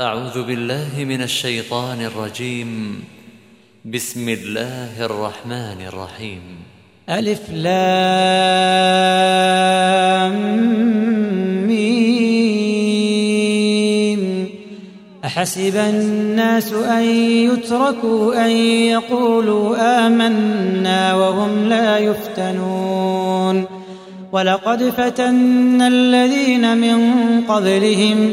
أعوذ بالله من الشيطان الرجيم. بسم الله الرحمن الرحيم. ألف لام ميم. أحسب الناس أن يتركوا أن يقولوا آمنا وهم لا يفتنون. ولقد فتنا الذين من قبلهم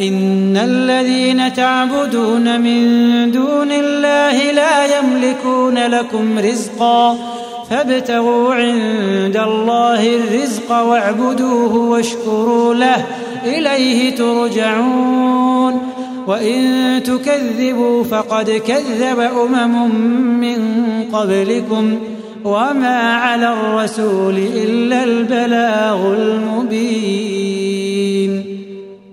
إن الذين تعبدون من دون الله لا يملكون لكم رزقا فابتغوا عند الله الرزق واعبدوه واشكروا له إليه ترجعون وإن تكذبوا فقد كذب أمم من قبلكم وما على الرسول إلا البلاغ المبين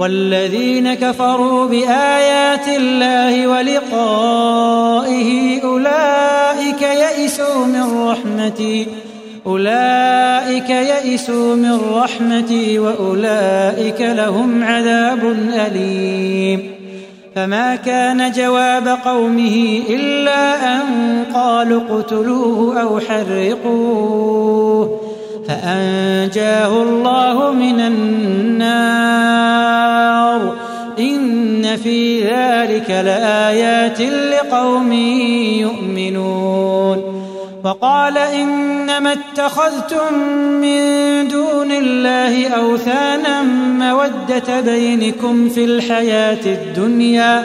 والذين كفروا بآيات الله ولقائه أولئك يئسوا من رحمتي أولئك يئسوا من رحمتي وأولئك لهم عذاب أليم. فما كان جواب قومه إلا أن قالوا اقتلوه أو حرقوه. فأنجاه الله من النار. إن في ذلك لآيات لقوم يؤمنون. وقال إنما اتخذتم من دون الله أوثانا مودة بينكم في الحياة الدنيا.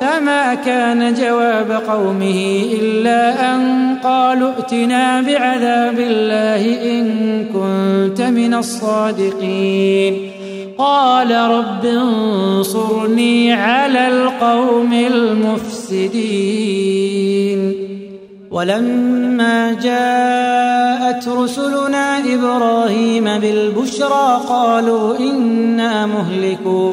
فما كان جواب قومه إلا أن قالوا ائتنا بعذاب الله إن كنت من الصادقين. قال رب انصرني على القوم المفسدين. ولما جاءت رسلنا إبراهيم بالبشرى قالوا إنا مهلكوا.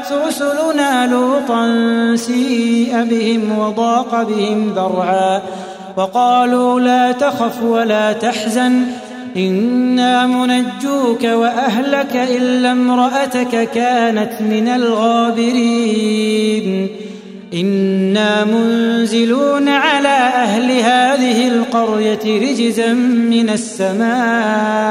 جاءت رسلنا لوطا سيء بهم وضاق بهم ذرعا وقالوا لا تخف ولا تحزن إنا منجوك وأهلك إلا امرأتك كانت من الغابرين. إنا منزلون على أهل هذه القرية رجزا من السماء.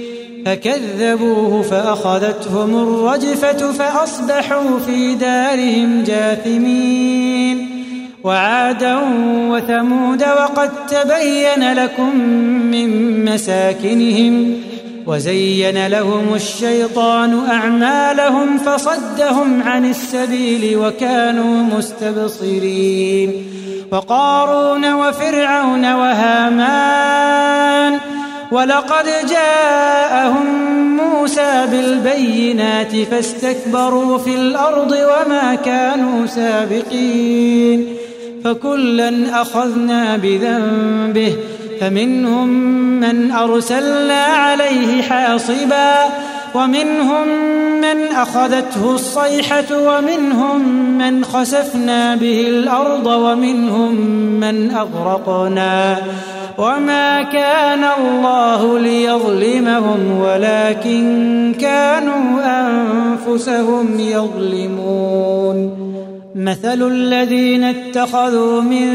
فكذبوه فأخذتهم الرجفة فأصبحوا في دارهم جاثمين. وعادا وثمود وقد تبين لكم من مساكنهم وزين لهم الشيطان أعمالهم فصدهم عن السبيل وكانوا مستبصرين. وقارون وفرعون وهامان ولقد جاءهم موسى بالبينات فاستكبروا في الأرض وما كانوا سابقين فكلا أخذنا بذنبه فمنهم من أرسلنا عليه حاصبا ومنهم من أخذته الصيحة ومنهم من خسفنا به الأرض ومنهم من أغرقنا وما كان الله ليظلمهم ولكن كانوا انفسهم يظلمون مثل الذين اتخذوا من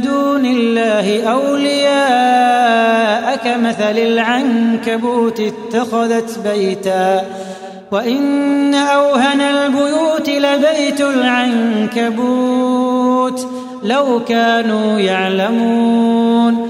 دون الله اولياء كمثل العنكبوت اتخذت بيتا وان اوهن البيوت لبيت العنكبوت لو كانوا يعلمون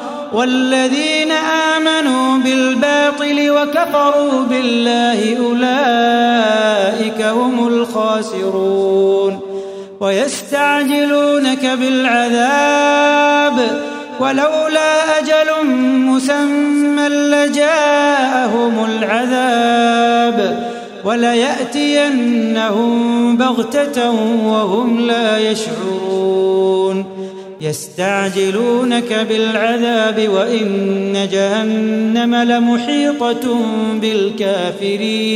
والذين آمنوا بالباطل وكفروا بالله أولئك هم الخاسرون ويستعجلونك بالعذاب ولولا أجل مسمى لجاءهم العذاب وليأتينهم بغتة وهم لا يشعرون يستعجلونك بالعذاب وإن جهنم لمحيطة بالكافرين.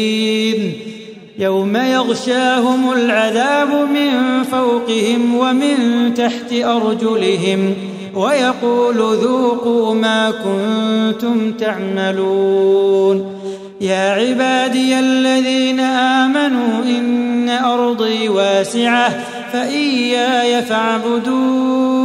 يوم يغشاهم العذاب من فوقهم ومن تحت أرجلهم ويقول ذوقوا ما كنتم تعملون. يا عبادي الذين آمنوا إن أرضي واسعة فإياي فاعبدون.